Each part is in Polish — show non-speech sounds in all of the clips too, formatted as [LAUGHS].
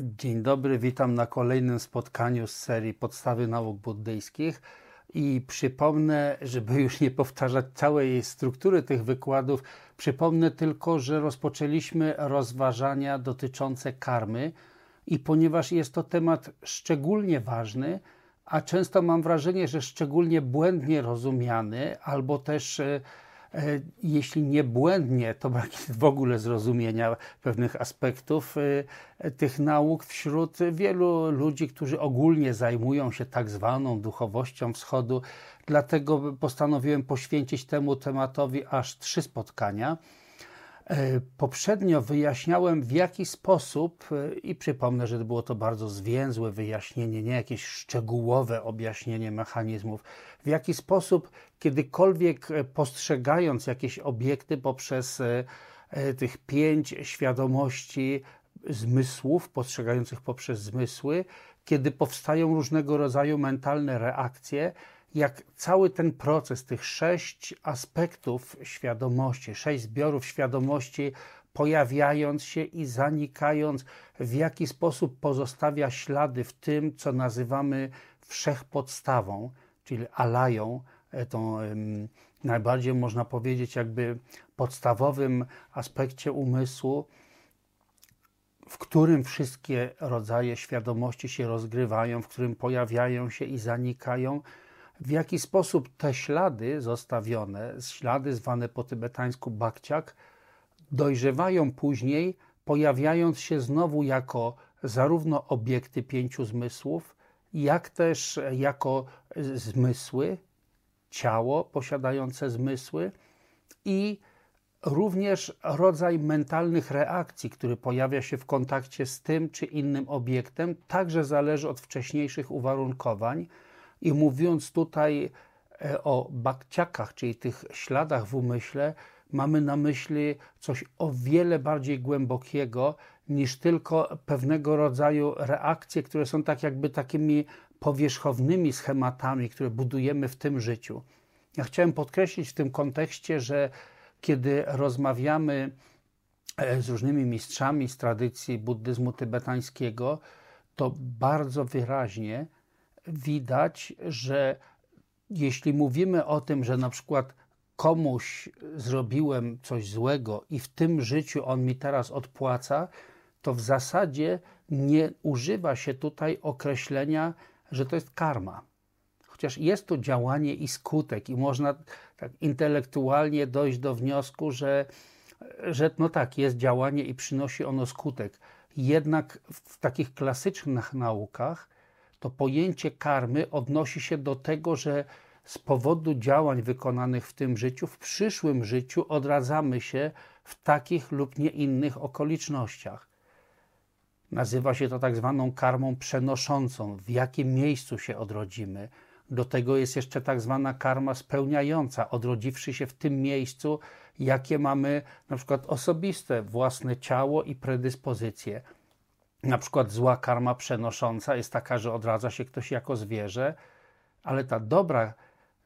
Dzień dobry, witam na kolejnym spotkaniu z serii Podstawy Nauk Buddyjskich. I przypomnę, żeby już nie powtarzać całej struktury tych wykładów, przypomnę tylko, że rozpoczęliśmy rozważania dotyczące karmy. I ponieważ jest to temat szczególnie ważny, a często mam wrażenie, że szczególnie błędnie rozumiany, albo też e, jeśli nie błędnie, to brak [LAUGHS] w ogóle zrozumienia pewnych aspektów e, tych nauk wśród wielu ludzi, którzy ogólnie zajmują się tak zwaną duchowością wschodu. Dlatego postanowiłem poświęcić temu tematowi aż trzy spotkania. E, poprzednio wyjaśniałem w jaki sposób, e, i przypomnę, że było to bardzo zwięzłe wyjaśnienie, nie jakieś szczegółowe objaśnienie mechanizmów, w jaki sposób kiedykolwiek e, postrzegając jakieś obiekty poprzez tych pięć świadomości zmysłów, postrzegających poprzez zmysły, kiedy powstają różnego rodzaju mentalne reakcje, jak cały ten proces, tych sześć aspektów świadomości, sześć zbiorów świadomości, pojawiając się i zanikając, w jaki sposób pozostawia ślady w tym, co nazywamy wszechpodstawą, czyli alają, e, tą najbardziej można powiedzieć, jakby podstawowym aspekcie umysłu, w którym wszystkie rodzaje świadomości się rozgrywają, w którym pojawiają się i zanikają w jaki sposób te ślady zostawione, ślady zwane po tybetańsku bakciak, dojrzewają później, pojawiając się znowu jako zarówno obiekty pięciu zmysłów, jak też jako zmysły, ciało posiadające zmysły i również rodzaj mentalnych reakcji, który pojawia się w kontakcie z tym czy innym obiektem, także zależy od wcześniejszych uwarunkowań i mówiąc tutaj e, o bakciakach, czyli tych śladach w umyśle, mamy na myśli coś o wiele bardziej głębokiego niż tylko pewnego rodzaju reakcje, które są tak jakby takimi powierzchownymi schematami, które budujemy w tym życiu. Ja chciałem podkreślić w tym kontekście, że kiedy rozmawiamy e, z różnymi mistrzami z tradycji buddyzmu tybetańskiego, to bardzo wyraźnie widać, że jeśli mówimy o tym, że na przykład komuś zrobiłem coś złego i w tym życiu on mi teraz odpłaca, to w zasadzie nie używa się tutaj określenia, że to jest karma. Chociaż jest to działanie i skutek, i można tak intelektualnie dojść do wniosku, że, że no tak, jest działanie i przynosi ono skutek. Jednak w takich klasycznych naukach to pojęcie karmy odnosi się do tego, że z powodu działań wykonanych w tym życiu, w przyszłym życiu odradzamy się w takich lub nie innych okolicznościach. Nazywa się to tak zwaną karmą przenoszącą, w jakim miejscu się odrodzimy. Do tego jest jeszcze tak zwana karma spełniająca, odrodziwszy się w tym miejscu, jakie mamy na przykład osobiste, własne ciało i predyspozycje na przykład zła karma przenosząca jest taka, że odradza się ktoś jako zwierzę, ale ta dobra,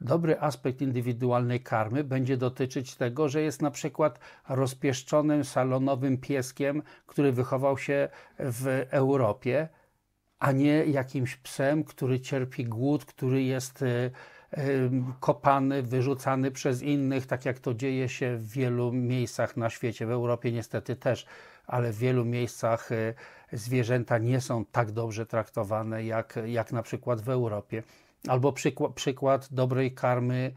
dobry aspekt indywidualnej karmy będzie dotyczyć tego, że jest na przykład rozpieszczonym salonowym pieskiem, który wychował się w Europie, a nie jakimś psem, który cierpi głód, który jest e, kopany, wyrzucany przez innych, tak jak to dzieje się w wielu miejscach na świecie. W Europie niestety też, ale w wielu miejscach e, zwierzęta nie są tak dobrze traktowane jak, jak na przykład w Europie. Albo przykład, przykład dobrej karmy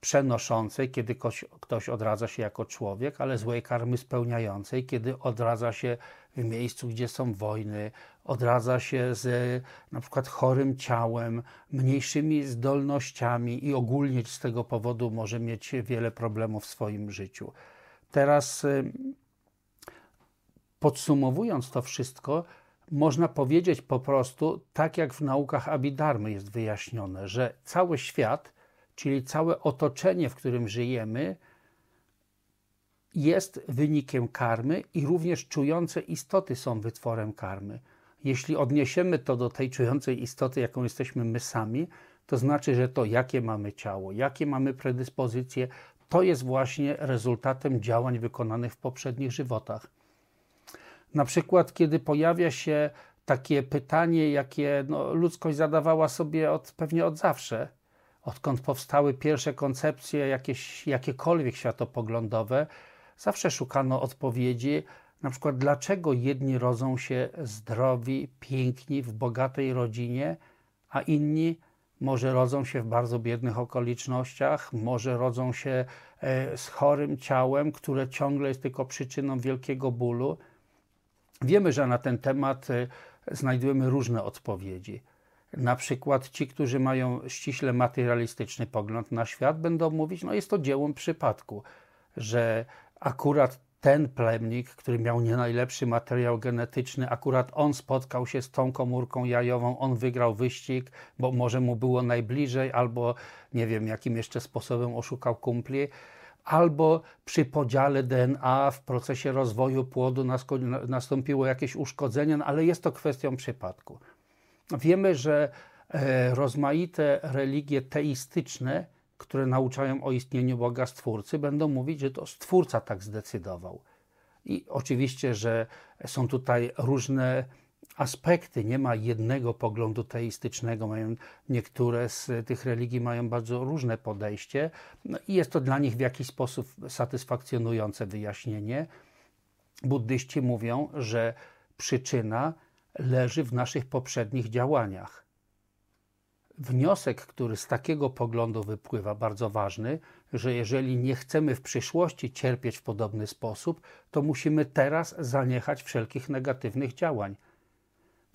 przenoszącej, kiedy ktoś, ktoś odradza się jako człowiek, ale złej karmy spełniającej, kiedy odradza się w miejscu, gdzie są wojny, odradza się z na przykład chorym ciałem, mniejszymi zdolnościami i ogólnie z tego powodu może mieć wiele problemów w swoim życiu. Teraz Podsumowując to wszystko, można powiedzieć po prostu, tak jak w naukach Abidarmy jest wyjaśnione, że cały świat, czyli całe otoczenie, w którym żyjemy, jest wynikiem karmy i również czujące istoty są wytworem karmy. Jeśli odniesiemy to do tej czującej istoty, jaką jesteśmy my sami, to znaczy, że to, jakie mamy ciało, jakie mamy predyspozycje, to jest właśnie rezultatem działań wykonanych w poprzednich żywotach. Na przykład, kiedy pojawia się takie pytanie, jakie no, ludzkość zadawała sobie od, pewnie od zawsze, odkąd powstały pierwsze koncepcje jakieś, jakiekolwiek światopoglądowe, zawsze szukano odpowiedzi, na przykład dlaczego jedni rodzą się zdrowi, piękni, w bogatej rodzinie, a inni może rodzą się w bardzo biednych okolicznościach, może rodzą się e, z chorym ciałem, które ciągle jest tylko przyczyną wielkiego bólu. Wiemy, że na ten temat e, znajdujemy różne odpowiedzi. Na przykład ci, którzy mają ściśle materialistyczny pogląd na świat, będą mówić, no jest to dziełem przypadku, że akurat ten plemnik, który miał nie najlepszy materiał genetyczny, akurat on spotkał się z tą komórką jajową, on wygrał wyścig, bo może mu było najbliżej, albo nie wiem, jakim jeszcze sposobem oszukał kumpli, albo przy podziale DNA w procesie rozwoju płodu nastąpiło jakieś uszkodzenie, no ale jest to kwestią przypadku. Wiemy, że e, rozmaite religie teistyczne które nauczają o istnieniu Boga Stwórcy, będą mówić, że to Stwórca tak zdecydował. I oczywiście, że są tutaj różne aspekty, nie ma jednego poglądu teistycznego, mają, niektóre z tych religii mają bardzo różne podejście no i jest to dla nich w jakiś sposób satysfakcjonujące wyjaśnienie. Buddyści mówią, że przyczyna leży w naszych poprzednich działaniach wniosek, który z takiego poglądu wypływa, bardzo ważny, że jeżeli nie chcemy w przyszłości cierpieć w podobny sposób, to musimy teraz zaniechać wszelkich negatywnych działań.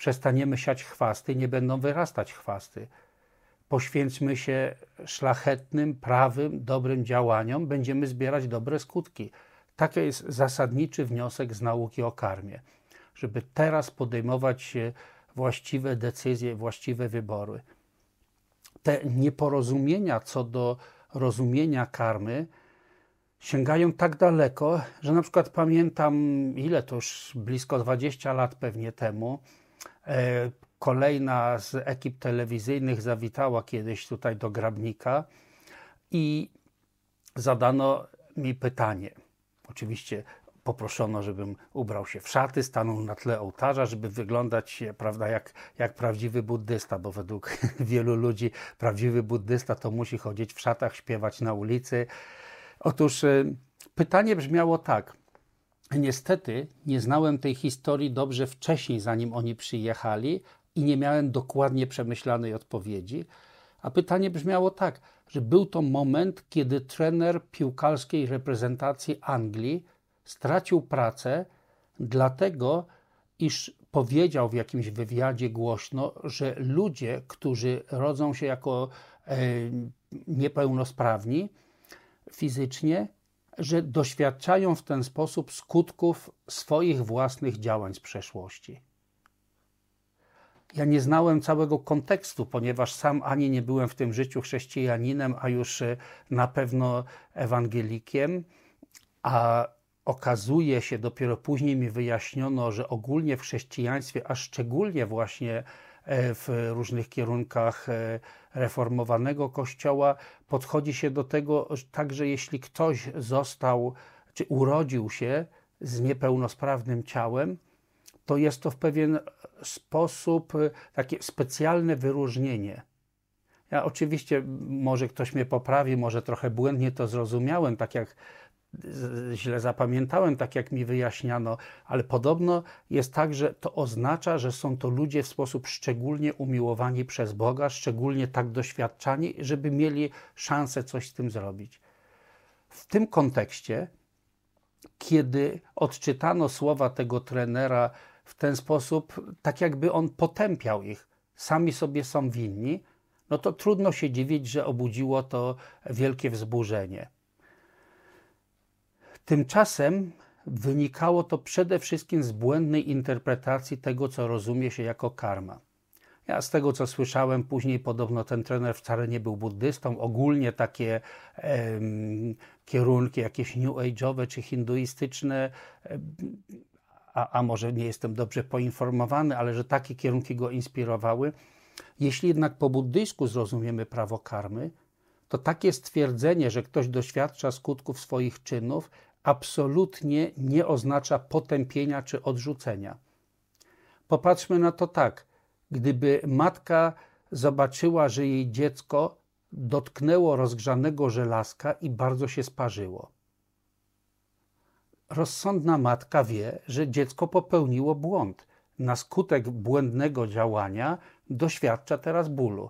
Przestaniemy siać chwasty, nie będą wyrastać chwasty. Poświęćmy się szlachetnym, prawym, dobrym działaniom, będziemy zbierać dobre skutki. Taki jest zasadniczy wniosek z nauki o karmie, żeby teraz podejmować właściwe decyzje, właściwe wybory te nieporozumienia co do rozumienia karmy sięgają tak daleko, że na przykład pamiętam, ile to już blisko 20 lat pewnie temu, kolejna z ekip telewizyjnych zawitała kiedyś tutaj do Grabnika i zadano mi pytanie. Oczywiście poproszono, żebym ubrał się w szaty, stanął na tle ołtarza, żeby wyglądać prawda, jak, jak prawdziwy buddysta, bo według [LAUGHS] wielu ludzi prawdziwy buddysta to musi chodzić w szatach, śpiewać na ulicy. Otóż y, pytanie brzmiało tak. Niestety nie znałem tej historii dobrze wcześniej, zanim oni przyjechali i nie miałem dokładnie przemyślanej odpowiedzi. A pytanie brzmiało tak, że był to moment, kiedy trener piłkarskiej reprezentacji Anglii stracił pracę, dlatego iż powiedział w jakimś wywiadzie głośno, że ludzie, którzy rodzą się jako e, niepełnosprawni fizycznie, że doświadczają w ten sposób skutków swoich własnych działań z przeszłości. Ja nie znałem całego kontekstu, ponieważ sam ani nie byłem w tym życiu chrześcijaninem, a już e, na pewno ewangelikiem, a okazuje się, dopiero później mi wyjaśniono, że ogólnie w chrześcijaństwie, a szczególnie właśnie w różnych kierunkach e, reformowanego kościoła, podchodzi się do tego tak, że jeśli ktoś został czy urodził się z niepełnosprawnym ciałem, to jest to w pewien sposób e, takie specjalne wyróżnienie. Ja oczywiście, może ktoś mnie poprawi, może trochę błędnie to zrozumiałem, tak jak źle zapamiętałem, tak jak mi wyjaśniano, ale podobno jest tak, że to oznacza, że są to ludzie w sposób szczególnie umiłowani przez Boga, szczególnie tak doświadczani, żeby mieli szansę coś z tym zrobić. W tym kontekście, kiedy odczytano słowa tego trenera w ten sposób, tak jakby on potępiał ich, sami sobie są winni, no to trudno się dziwić, że obudziło to wielkie wzburzenie. Tymczasem wynikało to przede wszystkim z błędnej interpretacji tego, co rozumie się jako karma. Ja z tego, co słyszałem później, podobno ten trener wcale nie był buddystą. Ogólnie takie kierunki, jakieś new age'owe czy hinduistyczne, a, a może nie jestem dobrze poinformowany, ale że takie kierunki go inspirowały. Jeśli jednak po buddyjsku zrozumiemy prawo karmy, to takie stwierdzenie, że ktoś doświadcza skutków swoich czynów, absolutnie nie oznacza potępienia czy odrzucenia. Popatrzmy na to tak. Gdyby matka zobaczyła, że jej dziecko dotknęło rozgrzanego żelazka i bardzo się sparzyło. Rozsądna matka wie, że dziecko popełniło błąd. Na skutek błędnego działania doświadcza teraz bólu.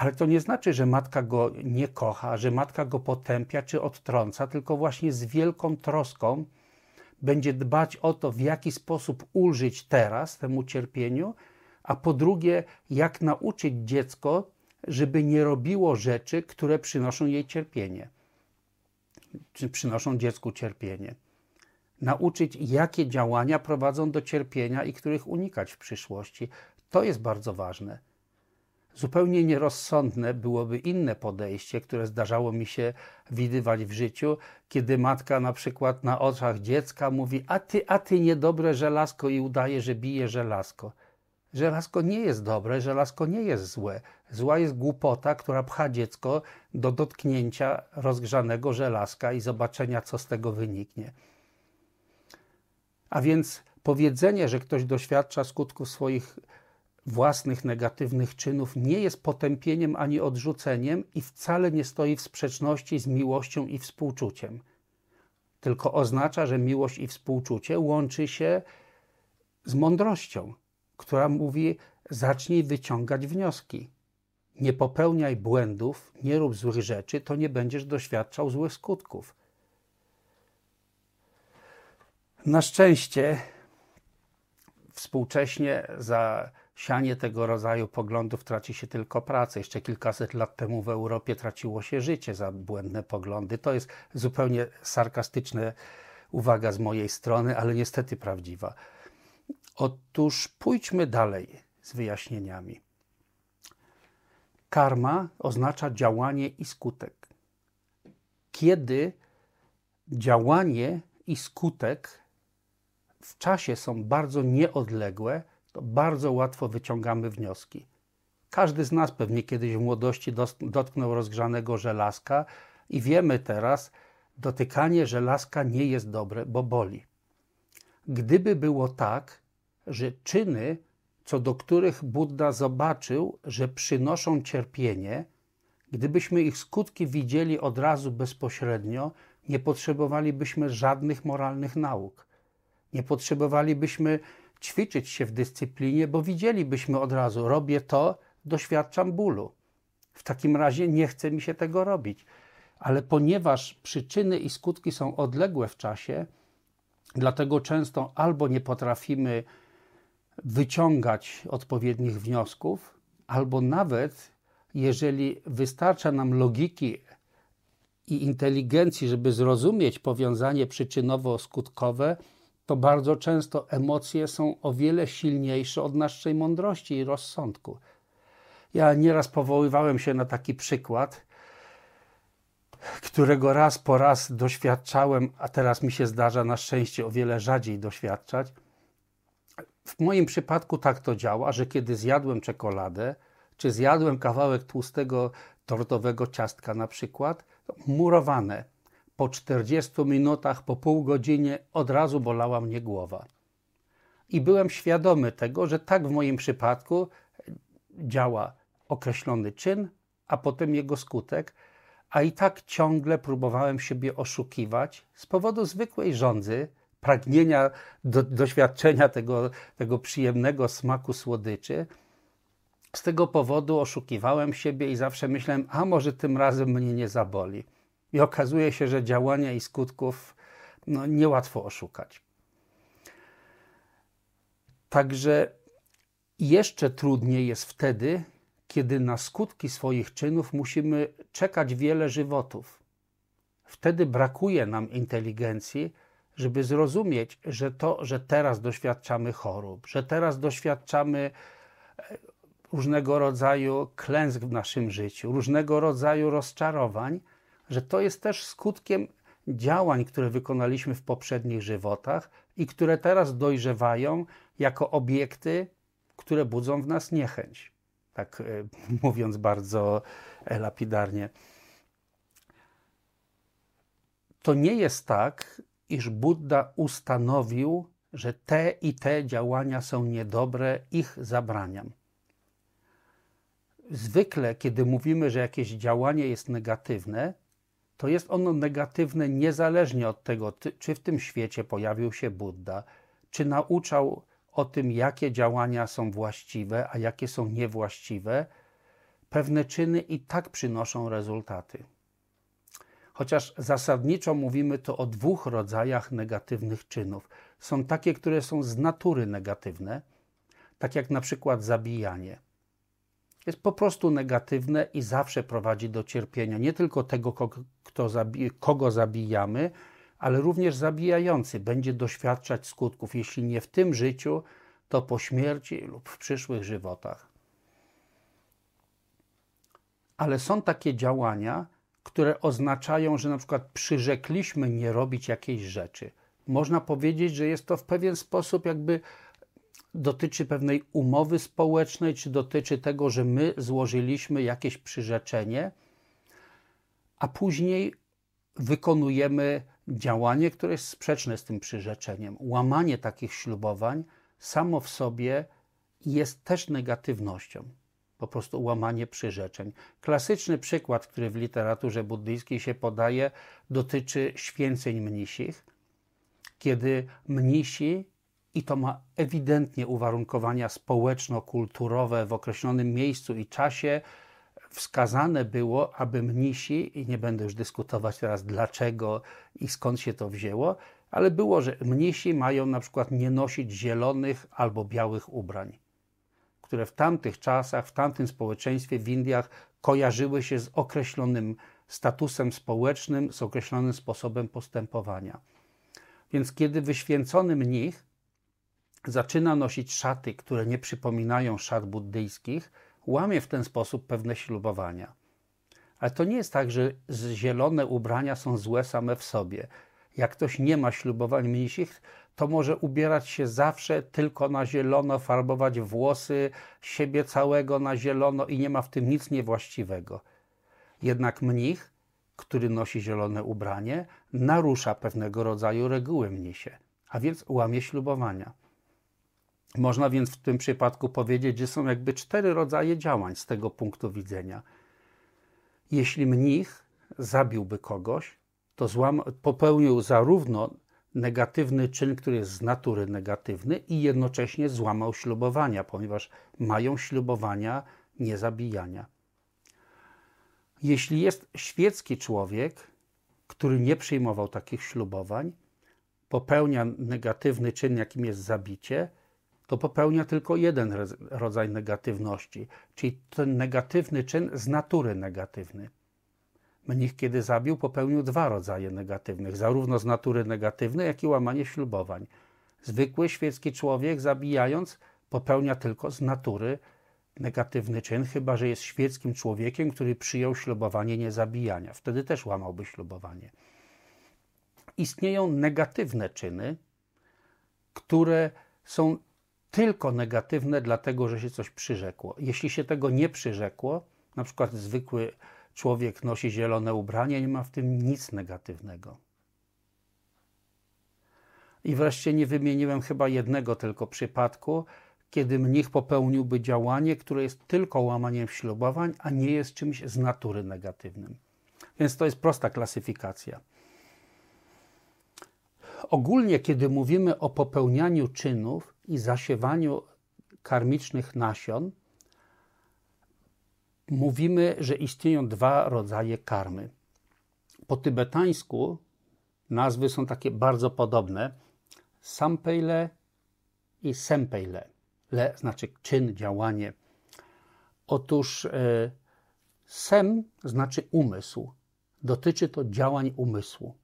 Ale to nie znaczy, że matka go nie kocha, że matka go potępia czy odtrąca, tylko właśnie z wielką troską będzie dbać o to, w jaki sposób ulżyć teraz temu cierpieniu, a po drugie, jak nauczyć dziecko, żeby nie robiło rzeczy, które przynoszą jej cierpienie, czy przynoszą dziecku cierpienie. Nauczyć, jakie działania prowadzą do cierpienia i których unikać w przyszłości. To jest bardzo ważne. Zupełnie nierozsądne byłoby inne podejście, które zdarzało mi się widywać w życiu, kiedy matka na przykład na oczach dziecka mówi: A ty, a ty niedobre żelazko i udaje, że bije żelazko. Żelazko nie jest dobre, żelazko nie jest złe. Zła jest głupota, która pcha dziecko do dotknięcia rozgrzanego żelazka i zobaczenia, co z tego wyniknie. A więc powiedzenie, że ktoś doświadcza skutków swoich własnych negatywnych czynów, nie jest potępieniem ani odrzuceniem i wcale nie stoi w sprzeczności z miłością i współczuciem. Tylko oznacza, że miłość i współczucie łączy się z mądrością która mówi: zacznij wyciągać wnioski. Nie popełniaj błędów, nie rób złych rzeczy, to nie będziesz doświadczał złych skutków. Na szczęście współcześnie za sianie tego rodzaju poglądów traci się tylko pracę. Jeszcze kilkaset lat temu w Europie traciło się życie za błędne poglądy. To jest zupełnie sarkastyczna uwaga z mojej strony, ale niestety prawdziwa. Otóż pójdźmy dalej z wyjaśnieniami. Karma oznacza działanie i skutek. Kiedy działanie i skutek w czasie są bardzo nieodległe, to bardzo łatwo wyciągamy wnioski. Każdy z nas pewnie kiedyś w młodości dotknął rozgrzanego żelazka i wiemy teraz, dotykanie żelazka nie jest dobre, bo boli. Gdyby było tak, że czyny, co do których Buddha zobaczył, że przynoszą cierpienie, gdybyśmy ich skutki widzieli od razu bezpośrednio, nie potrzebowalibyśmy żadnych moralnych nauk. Nie potrzebowalibyśmy ćwiczyć się w dyscyplinie, bo widzielibyśmy od razu, robię to, doświadczam bólu. W takim razie nie chce mi się tego robić. Ale ponieważ przyczyny i skutki są odległe w czasie, dlatego często albo nie potrafimy wyciągać odpowiednich wniosków, albo nawet jeżeli wystarcza nam logiki i inteligencji, żeby zrozumieć powiązanie przyczynowo-skutkowe, to bardzo często emocje są o wiele silniejsze od naszej mądrości i rozsądku. Ja nieraz powoływałem się na taki przykład, którego raz po raz doświadczałem, a teraz mi się zdarza na szczęście o wiele rzadziej doświadczać w moim przypadku tak to działa, że kiedy zjadłem czekoladę, czy zjadłem kawałek tłustego tortowego ciastka na przykład, murowane. Po 40 minutach, po pół godzinie od razu bolała mnie głowa. I byłem świadomy tego, że tak w moim przypadku działa określony czyn, a potem jego skutek, a i tak ciągle próbowałem siebie oszukiwać z powodu zwykłej żądzy, pragnienia do, doświadczenia tego, tego przyjemnego smaku słodyczy. Z tego powodu oszukiwałem siebie i zawsze myślałem, a może tym razem mnie nie zaboli. I okazuje się, że działania i skutków no, niełatwo oszukać. Także jeszcze trudniej jest wtedy, kiedy na skutki swoich czynów musimy czekać wiele żywotów. Wtedy brakuje nam inteligencji, żeby zrozumieć, że to, że teraz doświadczamy chorób, że teraz doświadczamy e, różnego rodzaju klęsk w naszym życiu, różnego rodzaju rozczarowań, że to jest też skutkiem działań, które wykonaliśmy w poprzednich żywotach i które teraz dojrzewają jako obiekty, które budzą w nas niechęć. Tak e, [LAUGHS] mówiąc bardzo lapidarnie. to nie jest tak, iż Buddha ustanowił, że te i te działania są niedobre, ich zabraniam. Zwykle, kiedy mówimy, że jakieś działanie jest negatywne, to jest ono negatywne niezależnie od tego, czy w tym świecie pojawił się Buddha, czy nauczał o tym, jakie działania są właściwe, a jakie są niewłaściwe. Pewne czyny i tak przynoszą rezultaty. Chociaż zasadniczo mówimy to o dwóch rodzajach negatywnych czynów. Są takie, które są z natury negatywne, tak jak na przykład zabijanie. Jest po prostu negatywne i zawsze prowadzi do cierpienia. Nie tylko tego, kto zabi kogo zabijamy, ale również zabijający będzie doświadczać skutków, jeśli nie w tym życiu, to po śmierci lub w przyszłych żywotach. Ale są takie działania, które oznaczają, że na przykład przyrzekliśmy nie robić jakiejś rzeczy. Można powiedzieć, że jest to w pewien sposób jakby dotyczy pewnej umowy społecznej, czy dotyczy tego, że my złożyliśmy jakieś przyrzeczenie, a później wykonujemy działanie, które jest sprzeczne z tym przyrzeczeniem. Łamanie takich ślubowań samo w sobie jest też negatywnością po prostu łamanie przyrzeczeń. Klasyczny przykład, który w literaturze buddyjskiej się podaje, dotyczy święceń mnisich, kiedy mnisi, i to ma ewidentnie uwarunkowania społeczno-kulturowe w określonym miejscu i czasie, wskazane było, aby mnisi, i nie będę już dyskutować teraz dlaczego i skąd się to wzięło, ale było, że mnisi mają na przykład nie nosić zielonych albo białych ubrań które w tamtych czasach, w tamtym społeczeństwie w Indiach kojarzyły się z określonym statusem społecznym, z określonym sposobem postępowania. Więc kiedy wyświęcony mnich zaczyna nosić szaty, które nie przypominają szat buddyjskich, łamie w ten sposób pewne ślubowania. Ale to nie jest tak, że zielone ubrania są złe same w sobie. Jak ktoś nie ma ślubowań mnisich, to może ubierać się zawsze tylko na zielono, farbować włosy siebie całego na zielono i nie ma w tym nic niewłaściwego. Jednak mnich, który nosi zielone ubranie, narusza pewnego rodzaju reguły mnisie, a więc łamie ślubowania. Można więc w tym przypadku powiedzieć, że są jakby cztery rodzaje działań z tego punktu widzenia. Jeśli mnich zabiłby kogoś, to popełnił zarówno negatywny czyn, który jest z natury negatywny i jednocześnie złamał ślubowania, ponieważ mają ślubowania niezabijania. Jeśli jest świecki człowiek, który nie przyjmował takich ślubowań, popełnia negatywny czyn, jakim jest zabicie, to popełnia tylko jeden rodzaj negatywności, czyli ten negatywny czyn z natury negatywny. Mnich, kiedy zabił, popełnił dwa rodzaje negatywnych, zarówno z natury negatywnej, jak i łamanie ślubowań. Zwykły świecki człowiek, zabijając, popełnia tylko z natury negatywny czyn, chyba że jest świeckim człowiekiem, który przyjął ślubowanie niezabijania. Wtedy też łamałby ślubowanie. Istnieją negatywne czyny, które są tylko negatywne, dlatego że się coś przyrzekło. Jeśli się tego nie przyrzekło, na przykład zwykły człowiek nosi zielone ubranie, nie ma w tym nic negatywnego. I wreszcie nie wymieniłem chyba jednego tylko przypadku, kiedy mnich popełniłby działanie, które jest tylko łamaniem ślubowań, a nie jest czymś z natury negatywnym. Więc to jest prosta klasyfikacja. Ogólnie, kiedy mówimy o popełnianiu czynów i zasiewaniu karmicznych nasion, mówimy, że istnieją dwa rodzaje karmy. Po tybetańsku nazwy są takie bardzo podobne. Sampeile i sempeile. Le znaczy czyn, działanie. Otóż e, sem znaczy umysł. Dotyczy to działań umysłu.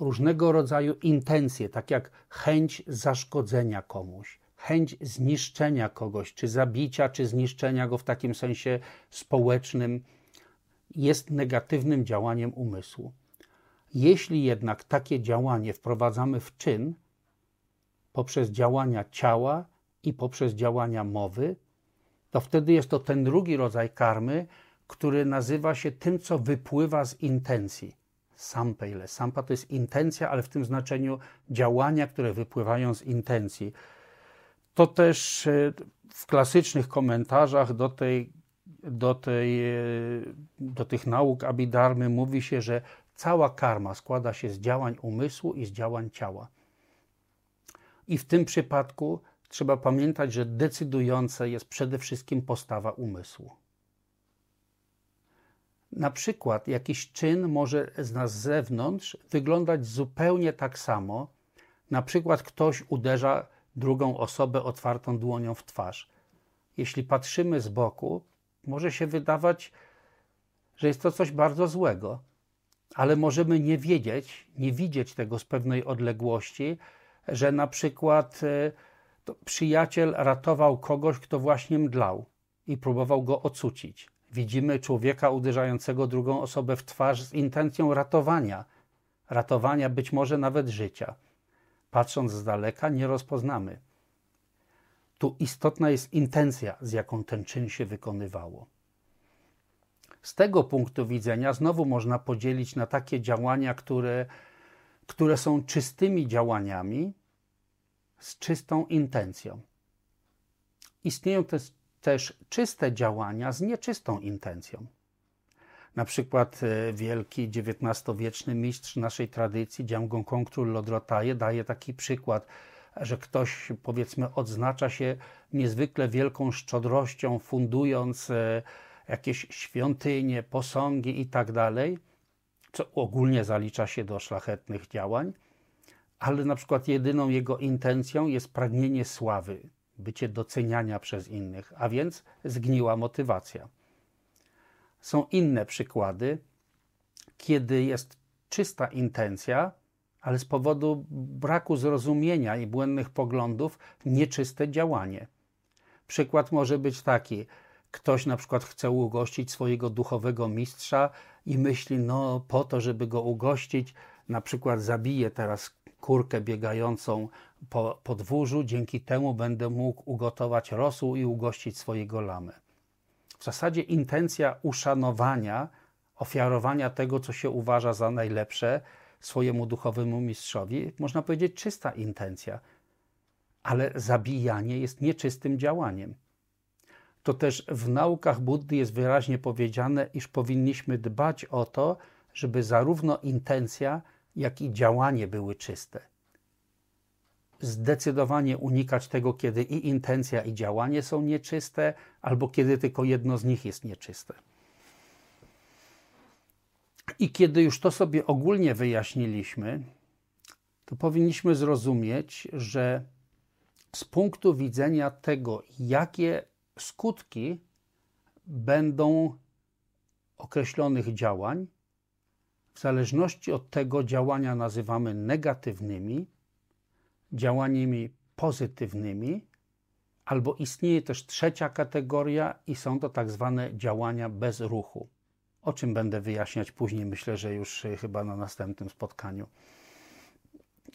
Różnego rodzaju intencje, tak jak chęć zaszkodzenia komuś, chęć zniszczenia kogoś, czy zabicia, czy zniszczenia go w takim sensie społecznym, jest negatywnym działaniem umysłu. Jeśli jednak takie działanie wprowadzamy w czyn poprzez działania ciała i poprzez działania mowy, to wtedy jest to ten drugi rodzaj karmy, który nazywa się tym, co wypływa z intencji, sampejle. Sampa to jest intencja, ale w tym znaczeniu działania, które wypływają z intencji. To też e, w klasycznych komentarzach do, tej, do, tej, e, do tych nauk Abidarmy mówi się, że cała karma składa się z działań umysłu i z działań ciała. I w tym przypadku trzeba pamiętać, że decydujące jest przede wszystkim postawa umysłu. Na przykład jakiś czyn może z nas zewnątrz wyglądać zupełnie tak samo. Na przykład ktoś uderza drugą osobę otwartą dłonią w twarz. Jeśli patrzymy z boku, może się wydawać, że jest to coś bardzo złego, ale możemy nie wiedzieć, nie widzieć tego z pewnej odległości, że na przykład e, przyjaciel ratował kogoś, kto właśnie mdlał i próbował go ocucić. Widzimy człowieka uderzającego drugą osobę w twarz z intencją ratowania, ratowania być może nawet życia. Patrząc z daleka, nie rozpoznamy. Tu istotna jest intencja, z jaką ten czyn się wykonywało. Z tego punktu widzenia znowu można podzielić na takie działania, które, które są czystymi działaniami z czystą intencją. Istnieją też, też czyste działania z nieczystą intencją. Na przykład e, wielki XIX-wieczny mistrz naszej tradycji, Dziamgon Kongtrul Lodrotaje, daje taki przykład, że ktoś powiedzmy odznacza się niezwykle wielką szczodrością, fundując e, jakieś świątynie, posągi i tak co ogólnie zalicza się do szlachetnych działań, ale na przykład jedyną jego intencją jest pragnienie sławy, bycie doceniania przez innych, a więc zgniła motywacja. Są inne przykłady, kiedy jest czysta intencja, ale z powodu braku zrozumienia i błędnych poglądów nieczyste działanie. Przykład może być taki: ktoś na przykład chce ugościć swojego duchowego mistrza i myśli, no po to, żeby go ugościć, na przykład zabije teraz kurkę biegającą po podwórzu, dzięki temu będę mógł ugotować rosół i ugościć swojego lamę. W zasadzie intencja uszanowania, ofiarowania tego, co się uważa za najlepsze swojemu duchowemu mistrzowi, można powiedzieć czysta intencja, ale zabijanie jest nieczystym działaniem. To też w naukach Buddy jest wyraźnie powiedziane, iż powinniśmy dbać o to, żeby zarówno intencja, jak i działanie były czyste. Zdecydowanie unikać tego, kiedy i intencja, i działanie są nieczyste, albo kiedy tylko jedno z nich jest nieczyste. I kiedy już to sobie ogólnie wyjaśniliśmy, to powinniśmy zrozumieć, że z punktu widzenia tego, jakie skutki będą określonych działań. Zależności od tego działania nazywamy negatywnymi, działaniami pozytywnymi, albo istnieje też trzecia kategoria i są to tak zwane działania bez ruchu. O czym będę wyjaśniać później, myślę, że już y, chyba na następnym spotkaniu.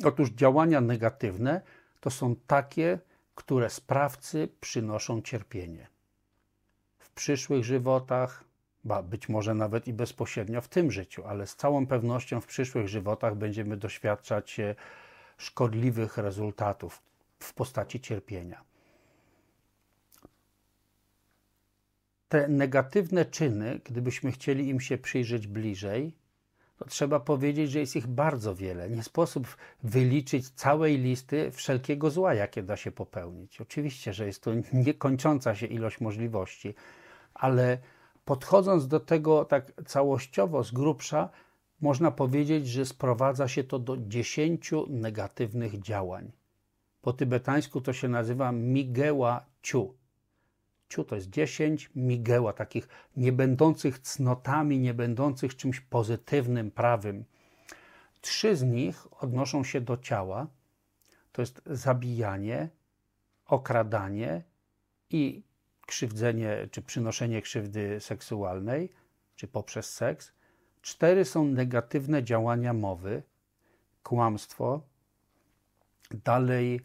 Otóż działania negatywne to są takie, które sprawcy przynoszą cierpienie. W przyszłych żywotach, ba być może nawet i bezpośrednio w tym życiu, ale z całą pewnością w przyszłych żywotach będziemy doświadczać szkodliwych rezultatów w postaci cierpienia. Te negatywne czyny, gdybyśmy chcieli im się przyjrzeć bliżej, to trzeba powiedzieć, że jest ich bardzo wiele. Nie sposób wyliczyć całej listy wszelkiego zła, jakie da się popełnić. Oczywiście, że jest to niekończąca się ilość możliwości, ale podchodząc do tego tak całościowo, z grubsza, można powiedzieć, że sprowadza się to do dziesięciu negatywnych działań. Po tybetańsku to się nazywa migeła ciu. Ciu to jest 10 migieła, takich niebędących cnotami, niebędących czymś pozytywnym, prawym. Trzy z nich odnoszą się do ciała. To jest zabijanie, okradanie i krzywdzenie czy przynoszenie krzywdy seksualnej, czy poprzez seks. Cztery są negatywne działania mowy, kłamstwo, dalej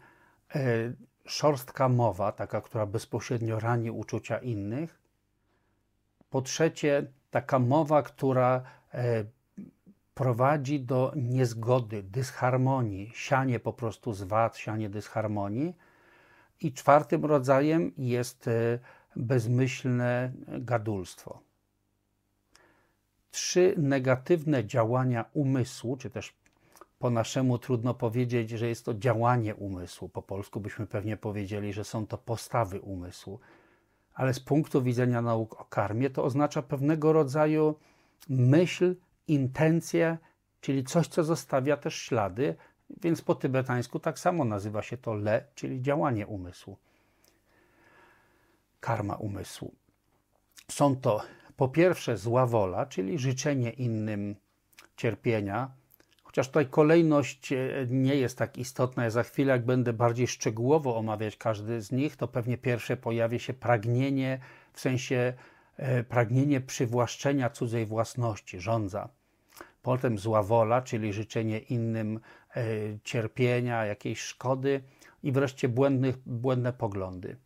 e, szorstka mowa, taka, która bezpośrednio rani uczucia innych. Po trzecie, taka mowa, która e, prowadzi do niezgody, dysharmonii, sianie po prostu zwad, sianie dysharmonii. I czwartym rodzajem jest e, bezmyślne gadulstwo. Trzy negatywne działania umysłu, czy też po naszemu trudno powiedzieć, że jest to działanie umysłu. Po polsku byśmy pewnie powiedzieli, że są to postawy umysłu. Ale z punktu widzenia nauk o karmie to oznacza pewnego rodzaju myśl, intencje, czyli coś, co zostawia też ślady, więc po tybetańsku tak samo nazywa się to le, czyli działanie umysłu. Karma umysłu. Są to po pierwsze zła wola, czyli życzenie innym cierpienia, chociaż tutaj kolejność e, nie jest tak istotna. Ja za chwilę, jak będę bardziej szczegółowo omawiać każdy z nich, to pewnie pierwsze pojawi się pragnienie, w sensie e, pragnienie przywłaszczenia cudzej własności, rządza. Potem zła wola, czyli życzenie innym cierpienia, jakiejś szkody i wreszcie błędnych, błędne poglądy.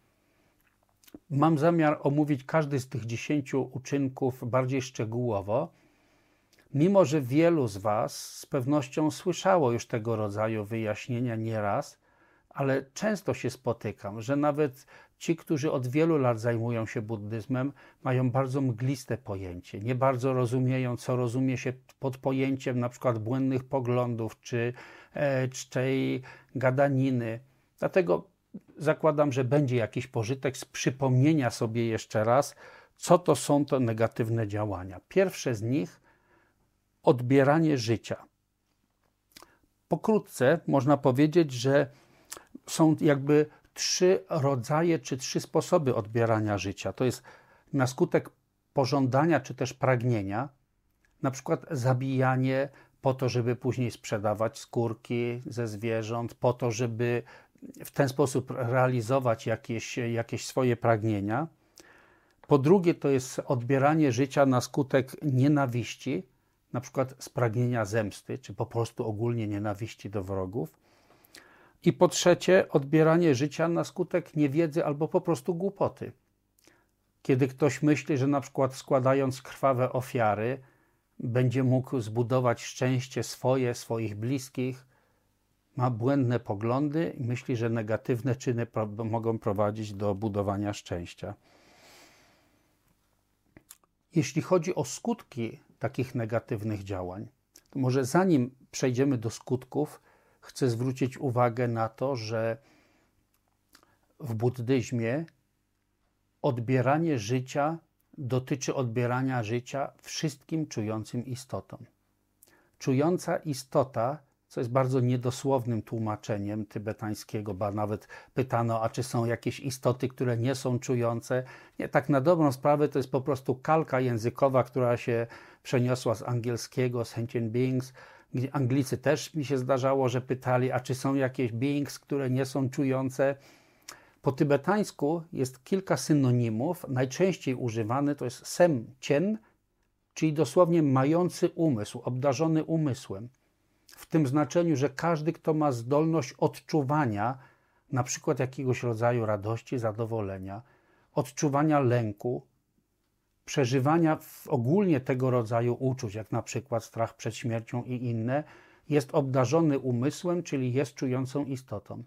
Mam zamiar omówić każdy z tych dziesięciu uczynków bardziej szczegółowo, mimo że wielu z Was z pewnością słyszało już tego rodzaju wyjaśnienia nieraz, ale często się spotykam, że nawet ci, którzy od wielu lat zajmują się buddyzmem, mają bardzo mgliste pojęcie, nie bardzo rozumieją, co rozumie się pod pojęciem na przykład błędnych poglądów czy e, czczej gadaniny. Dlatego zakładam, że będzie jakiś pożytek z przypomnienia sobie jeszcze raz, co to są to negatywne działania. Pierwsze z nich odbieranie życia. Pokrótce można powiedzieć, że są jakby trzy rodzaje czy trzy sposoby odbierania życia. To jest na skutek pożądania czy też pragnienia, na przykład zabijanie po to, żeby później sprzedawać skórki ze zwierząt, po to, żeby w ten sposób realizować jakieś, jakieś swoje pragnienia. Po drugie, to jest odbieranie życia na skutek nienawiści, na przykład z pragnienia zemsty, czy po prostu ogólnie nienawiści do wrogów. I po trzecie, odbieranie życia na skutek niewiedzy albo po prostu głupoty. Kiedy ktoś myśli, że na przykład składając krwawe ofiary, będzie mógł zbudować szczęście swoje, swoich bliskich, ma błędne poglądy i myśli, że negatywne czyny pro mogą prowadzić do budowania szczęścia. Jeśli chodzi o skutki takich negatywnych działań, to może zanim przejdziemy do skutków, chcę zwrócić uwagę na to, że w buddyzmie odbieranie życia dotyczy odbierania życia wszystkim czującym istotom. Czująca istota co jest bardzo niedosłownym tłumaczeniem tybetańskiego, bo nawet pytano, a czy są jakieś istoty, które nie są czujące. Nie, tak na dobrą sprawę to jest po prostu kalka językowa, która się przeniosła z angielskiego, sentient beings, Anglicy też mi się zdarzało, że pytali, a czy są jakieś beings, które nie są czujące. Po tybetańsku jest kilka synonimów. Najczęściej używany to jest sem cien, czyli dosłownie mający umysł, obdarzony umysłem w tym znaczeniu, że każdy, kto ma zdolność odczuwania na przykład jakiegoś rodzaju radości, zadowolenia, odczuwania lęku, przeżywania ogólnie tego rodzaju uczuć, jak na przykład strach przed śmiercią i inne, jest obdarzony umysłem, czyli jest czującą istotą.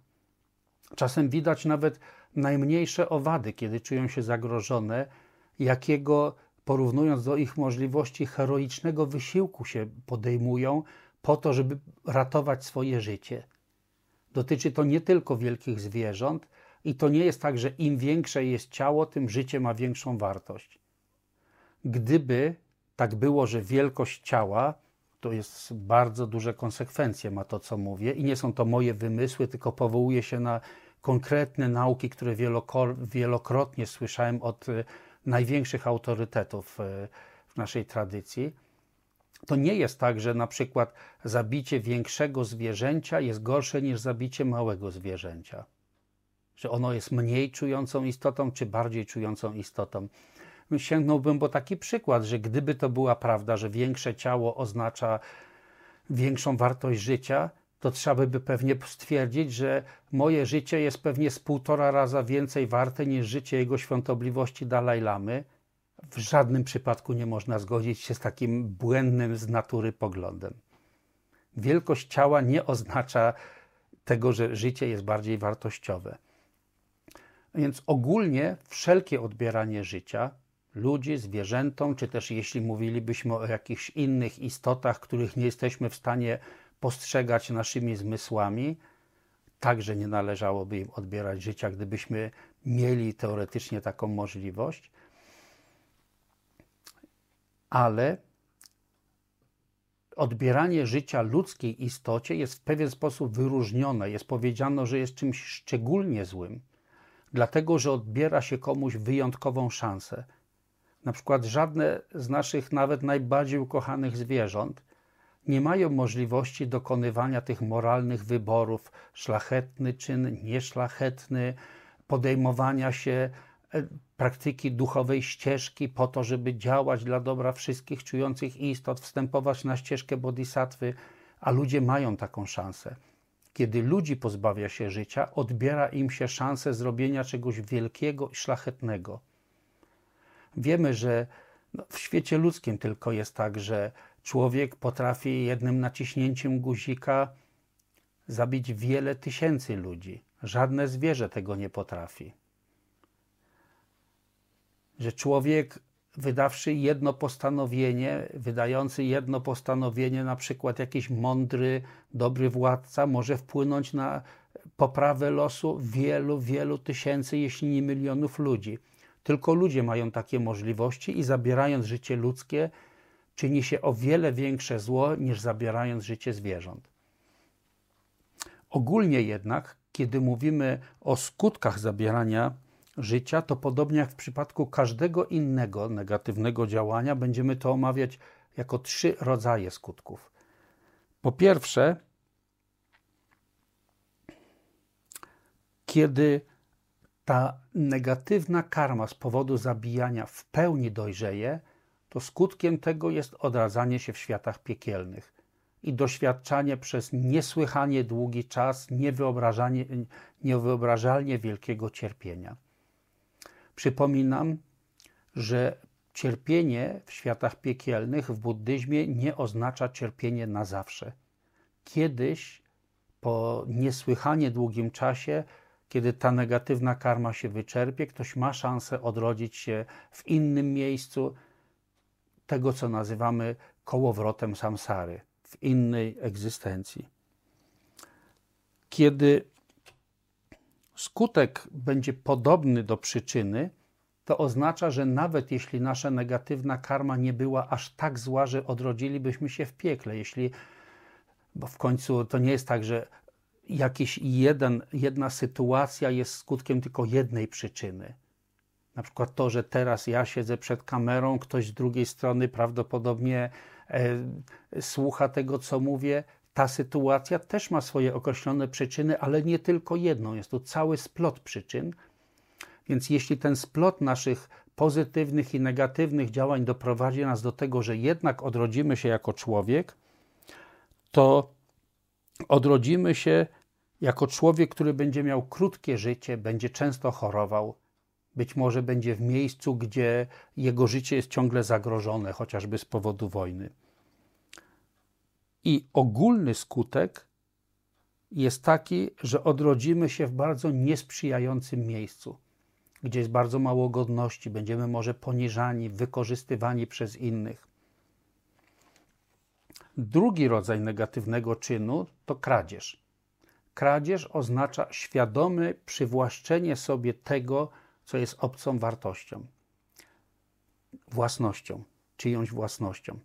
Czasem widać nawet najmniejsze owady, kiedy czują się zagrożone, jakiego porównując do ich możliwości heroicznego wysiłku się podejmują, po to, żeby ratować swoje życie. Dotyczy to nie tylko wielkich zwierząt, i to nie jest tak, że im większe jest ciało, tym życie ma większą wartość. Gdyby tak było, że wielkość ciała to jest bardzo duże konsekwencje, ma to, co mówię, i nie są to moje wymysły, tylko powołuję się na konkretne nauki, które wielokrotnie słyszałem od e, największych autorytetów e, w naszej tradycji to nie jest tak, że na przykład zabicie większego zwierzęcia jest gorsze niż zabicie małego zwierzęcia. Że ono jest mniej czującą istotą, czy bardziej czującą istotą. Sięgnąłbym po taki przykład, że gdyby to była prawda, że większe ciało oznacza większą wartość życia, to trzeba by pewnie stwierdzić, że moje życie jest pewnie z półtora raza więcej warte niż życie jego świątobliwości Dalaj Lamy, w żadnym przypadku nie można zgodzić się z takim błędnym z natury poglądem. Wielkość ciała nie oznacza tego, że życie jest bardziej wartościowe. Więc ogólnie wszelkie odbieranie życia ludzi, zwierzętom, czy też jeśli mówilibyśmy o jakichś innych istotach, których nie jesteśmy w stanie postrzegać naszymi zmysłami, także nie należałoby im odbierać życia, gdybyśmy mieli teoretycznie taką możliwość. Ale odbieranie życia ludzkiej istocie jest w pewien sposób wyróżnione. Jest powiedziano, że jest czymś szczególnie złym, dlatego że odbiera się komuś wyjątkową szansę. Na przykład żadne z naszych nawet najbardziej ukochanych zwierząt nie mają możliwości dokonywania tych moralnych wyborów, szlachetny czyn, nieszlachetny, podejmowania się e, praktyki duchowej ścieżki po to, żeby działać dla dobra wszystkich czujących istot, wstępować na ścieżkę bodhisattwy, a ludzie mają taką szansę. Kiedy ludzi pozbawia się życia, odbiera im się szansę zrobienia czegoś wielkiego i szlachetnego. Wiemy, że no, w świecie ludzkim tylko jest tak, że człowiek potrafi jednym naciśnięciem guzika zabić wiele tysięcy ludzi. Żadne zwierzę tego nie potrafi. Że człowiek, wydawszy jedno postanowienie, wydający jedno postanowienie, na przykład jakiś mądry, dobry władca, może wpłynąć na poprawę losu wielu, wielu tysięcy, jeśli nie milionów ludzi. Tylko ludzie mają takie możliwości i zabierając życie ludzkie, czyni się o wiele większe zło niż zabierając życie zwierząt. Ogólnie jednak, kiedy mówimy o skutkach zabierania życia, to podobnie jak w przypadku każdego innego negatywnego działania, będziemy to omawiać jako trzy rodzaje skutków. Po pierwsze, kiedy ta negatywna karma z powodu zabijania w pełni dojrzeje, to skutkiem tego jest odradzanie się w światach piekielnych i doświadczanie przez niesłychanie długi czas niewyobrażalnie wielkiego cierpienia. Przypominam, że cierpienie w światach piekielnych w buddyzmie nie oznacza cierpienie na zawsze. Kiedyś, po niesłychanie długim czasie, kiedy ta negatywna karma się wyczerpie, ktoś ma szansę odrodzić się w innym miejscu, tego co nazywamy kołowrotem samsary, w innej egzystencji. Kiedy skutek będzie podobny do przyczyny, to oznacza, że nawet jeśli nasza negatywna karma nie była aż tak zła, że odrodzilibyśmy się w piekle, jeśli, bo w końcu to nie jest tak, że jakiś jeden, jedna sytuacja jest skutkiem tylko jednej przyczyny. Na przykład to, że teraz ja siedzę przed kamerą, ktoś z drugiej strony prawdopodobnie e, słucha tego, co mówię. Ta sytuacja też ma swoje określone przyczyny, ale nie tylko jedną. Jest to cały splot przyczyn. Więc jeśli ten splot naszych pozytywnych i negatywnych działań doprowadzi nas do tego, że jednak odrodzimy się jako człowiek, to odrodzimy się jako człowiek, który będzie miał krótkie życie, będzie często chorował, być może będzie w miejscu, gdzie jego życie jest ciągle zagrożone, chociażby z powodu wojny. I ogólny skutek jest taki, że odrodzimy się w bardzo niesprzyjającym miejscu, gdzie jest bardzo mało godności, będziemy może poniżani, wykorzystywani przez innych. Drugi rodzaj negatywnego czynu to kradzież. Kradzież oznacza świadome przywłaszczenie sobie tego, co jest obcą wartością, własnością, czyjąś własnością.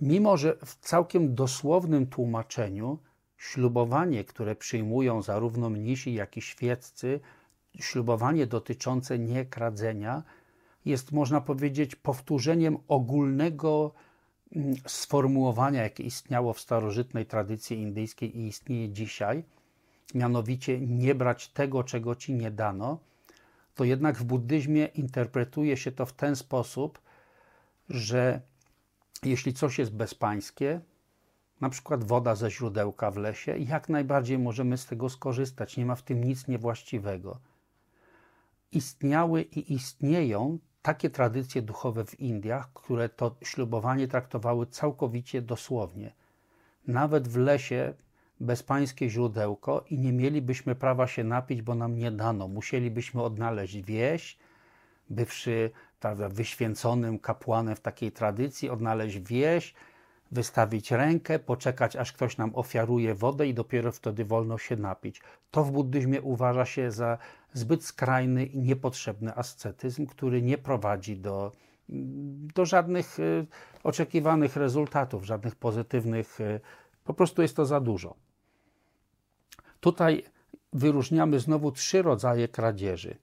Mimo, że w całkiem dosłownym tłumaczeniu ślubowanie, które przyjmują zarówno mnisi, jak i świeccy, ślubowanie dotyczące niekradzenia, jest, można powiedzieć, powtórzeniem ogólnego sformułowania, jakie istniało w starożytnej tradycji indyjskiej i istnieje dzisiaj, mianowicie nie brać tego, czego ci nie dano, to jednak w buddyzmie interpretuje się to w ten sposób, że jeśli coś jest bezpańskie, na przykład woda ze źródełka w lesie, jak najbardziej możemy z tego skorzystać, nie ma w tym nic niewłaściwego. Istniały i istnieją takie tradycje duchowe w Indiach, które to ślubowanie traktowały całkowicie dosłownie. Nawet w lesie bezpańskie źródełko i nie mielibyśmy prawa się napić, bo nam nie dano. Musielibyśmy odnaleźć wieś, bywszy prawda, wyświęconym kapłanem w takiej tradycji, odnaleźć wieś, wystawić rękę, poczekać aż ktoś nam ofiaruje wodę i dopiero wtedy wolno się napić. To w buddyzmie uważa się za zbyt skrajny i niepotrzebny ascetyzm, który nie prowadzi do, do żadnych y, oczekiwanych rezultatów, żadnych pozytywnych, y, po prostu jest to za dużo. Tutaj wyróżniamy znowu trzy rodzaje kradzieży.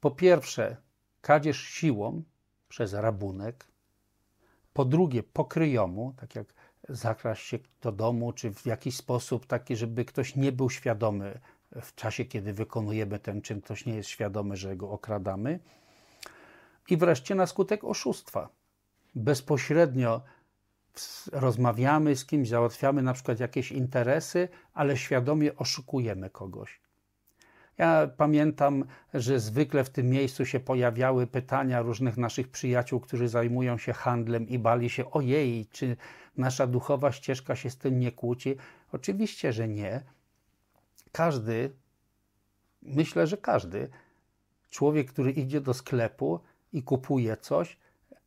Po pierwsze, kradzież siłą przez rabunek. Po drugie, pokryjomu, tak jak zakraść się do domu, czy w jakiś sposób taki, żeby ktoś nie był świadomy w czasie, kiedy wykonujemy ten czyn, ktoś nie jest świadomy, że go okradamy. I wreszcie na skutek oszustwa. Bezpośrednio rozmawiamy z kimś, załatwiamy na przykład jakieś interesy, ale świadomie oszukujemy kogoś. Ja pamiętam, że zwykle w tym miejscu się pojawiały pytania różnych naszych przyjaciół, którzy zajmują się handlem i bali się, ojej, czy nasza duchowa ścieżka się z tym nie kłóci? Oczywiście, że nie. Każdy, myślę, że każdy człowiek, który idzie do sklepu i kupuje coś,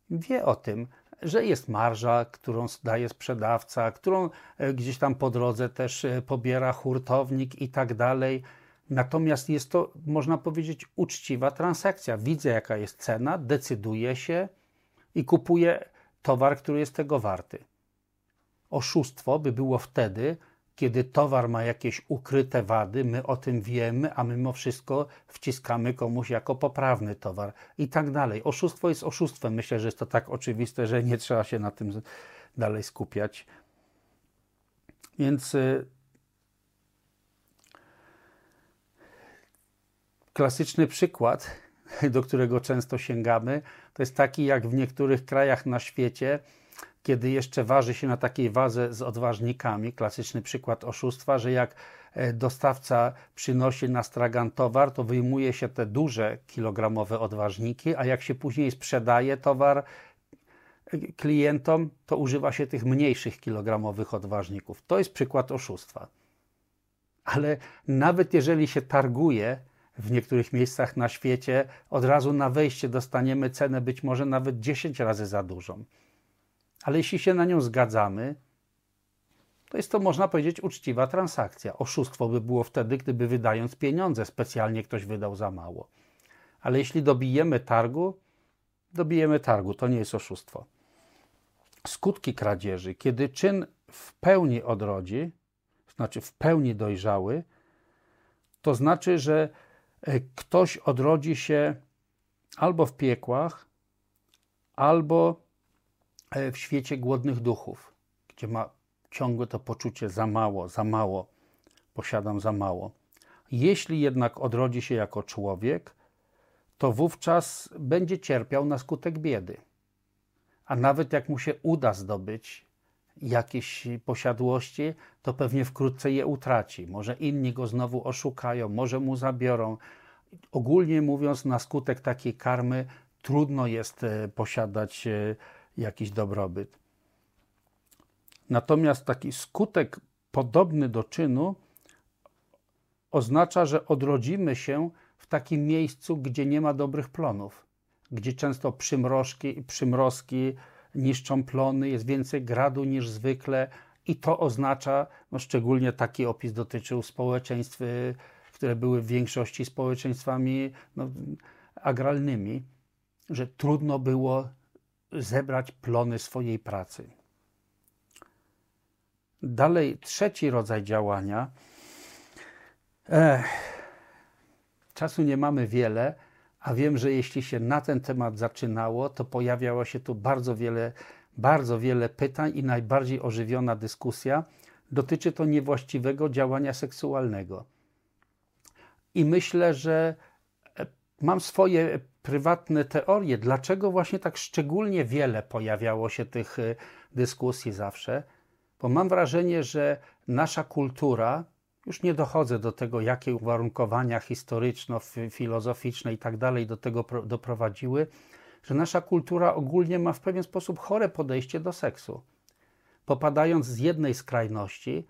wie o tym, że jest marża, którą daje sprzedawca, którą e, gdzieś tam po drodze też e, pobiera hurtownik i tak dalej. Natomiast jest to, można powiedzieć, uczciwa transakcja. Widzę, jaka jest cena, decyduję się i kupuję towar, który jest tego warty. Oszustwo by było wtedy, kiedy towar ma jakieś ukryte wady, my o tym wiemy, a mimo wszystko wciskamy komuś jako poprawny towar i tak dalej. Oszustwo jest oszustwem. Myślę, że jest to tak oczywiste, że nie trzeba się na tym dalej skupiać. Więc y, klasyczny przykład, do którego często sięgamy, to jest taki, jak w niektórych krajach na świecie kiedy jeszcze waży się na takiej waze z odważnikami, klasyczny przykład oszustwa, że jak e, dostawca przynosi na stragan towar, to wyjmuje się te duże kilogramowe odważniki, a jak się później sprzedaje towar e, klientom, to używa się tych mniejszych kilogramowych odważników. To jest przykład oszustwa. Ale nawet jeżeli się targuje w niektórych miejscach na świecie, od razu na wejście dostaniemy cenę być może nawet 10 razy za dużą. Ale jeśli się na nią zgadzamy, to jest to, można powiedzieć, uczciwa transakcja. Oszustwo by było wtedy, gdyby wydając pieniądze specjalnie ktoś wydał za mało. Ale jeśli dobijemy targu, dobijemy targu, to nie jest oszustwo. Skutki kradzieży, kiedy czyn w pełni odrodzi, znaczy w pełni dojrzały, to znaczy, że e, ktoś odrodzi się albo w piekłach, albo w świecie głodnych duchów, gdzie ma ciągłe to poczucie za mało, za mało, posiadam za mało. Jeśli jednak odrodzi się jako człowiek, to wówczas będzie cierpiał na skutek biedy. A nawet jak mu się uda zdobyć jakieś posiadłości, to pewnie wkrótce je utraci. Może inni go znowu oszukają, może mu zabiorą. Ogólnie mówiąc, na skutek takiej karmy trudno jest e, posiadać e, jakiś dobrobyt. Natomiast taki skutek podobny do czynu oznacza, że odrodzimy się w takim miejscu, gdzie nie ma dobrych plonów, gdzie często przymrożki, przymrozki niszczą plony, jest więcej gradu niż zwykle i to oznacza, no szczególnie taki opis dotyczył społeczeństw, które były w większości społeczeństwami no, agralnymi, że trudno było zebrać plony swojej pracy. Dalej, trzeci rodzaj działania. Ech, czasu nie mamy wiele, a wiem, że jeśli się na ten temat zaczynało, to pojawiało się tu bardzo wiele, bardzo wiele pytań i najbardziej ożywiona dyskusja. Dotyczy to niewłaściwego działania seksualnego. I myślę, że mam swoje prywatne teorie, dlaczego właśnie tak szczególnie wiele pojawiało się tych y, dyskusji zawsze, bo mam wrażenie, że nasza kultura, już nie dochodzę do tego, jakie uwarunkowania historyczno-filozoficzne i tak dalej do tego doprowadziły, że nasza kultura ogólnie ma w pewien sposób chore podejście do seksu. Popadając z jednej skrajności,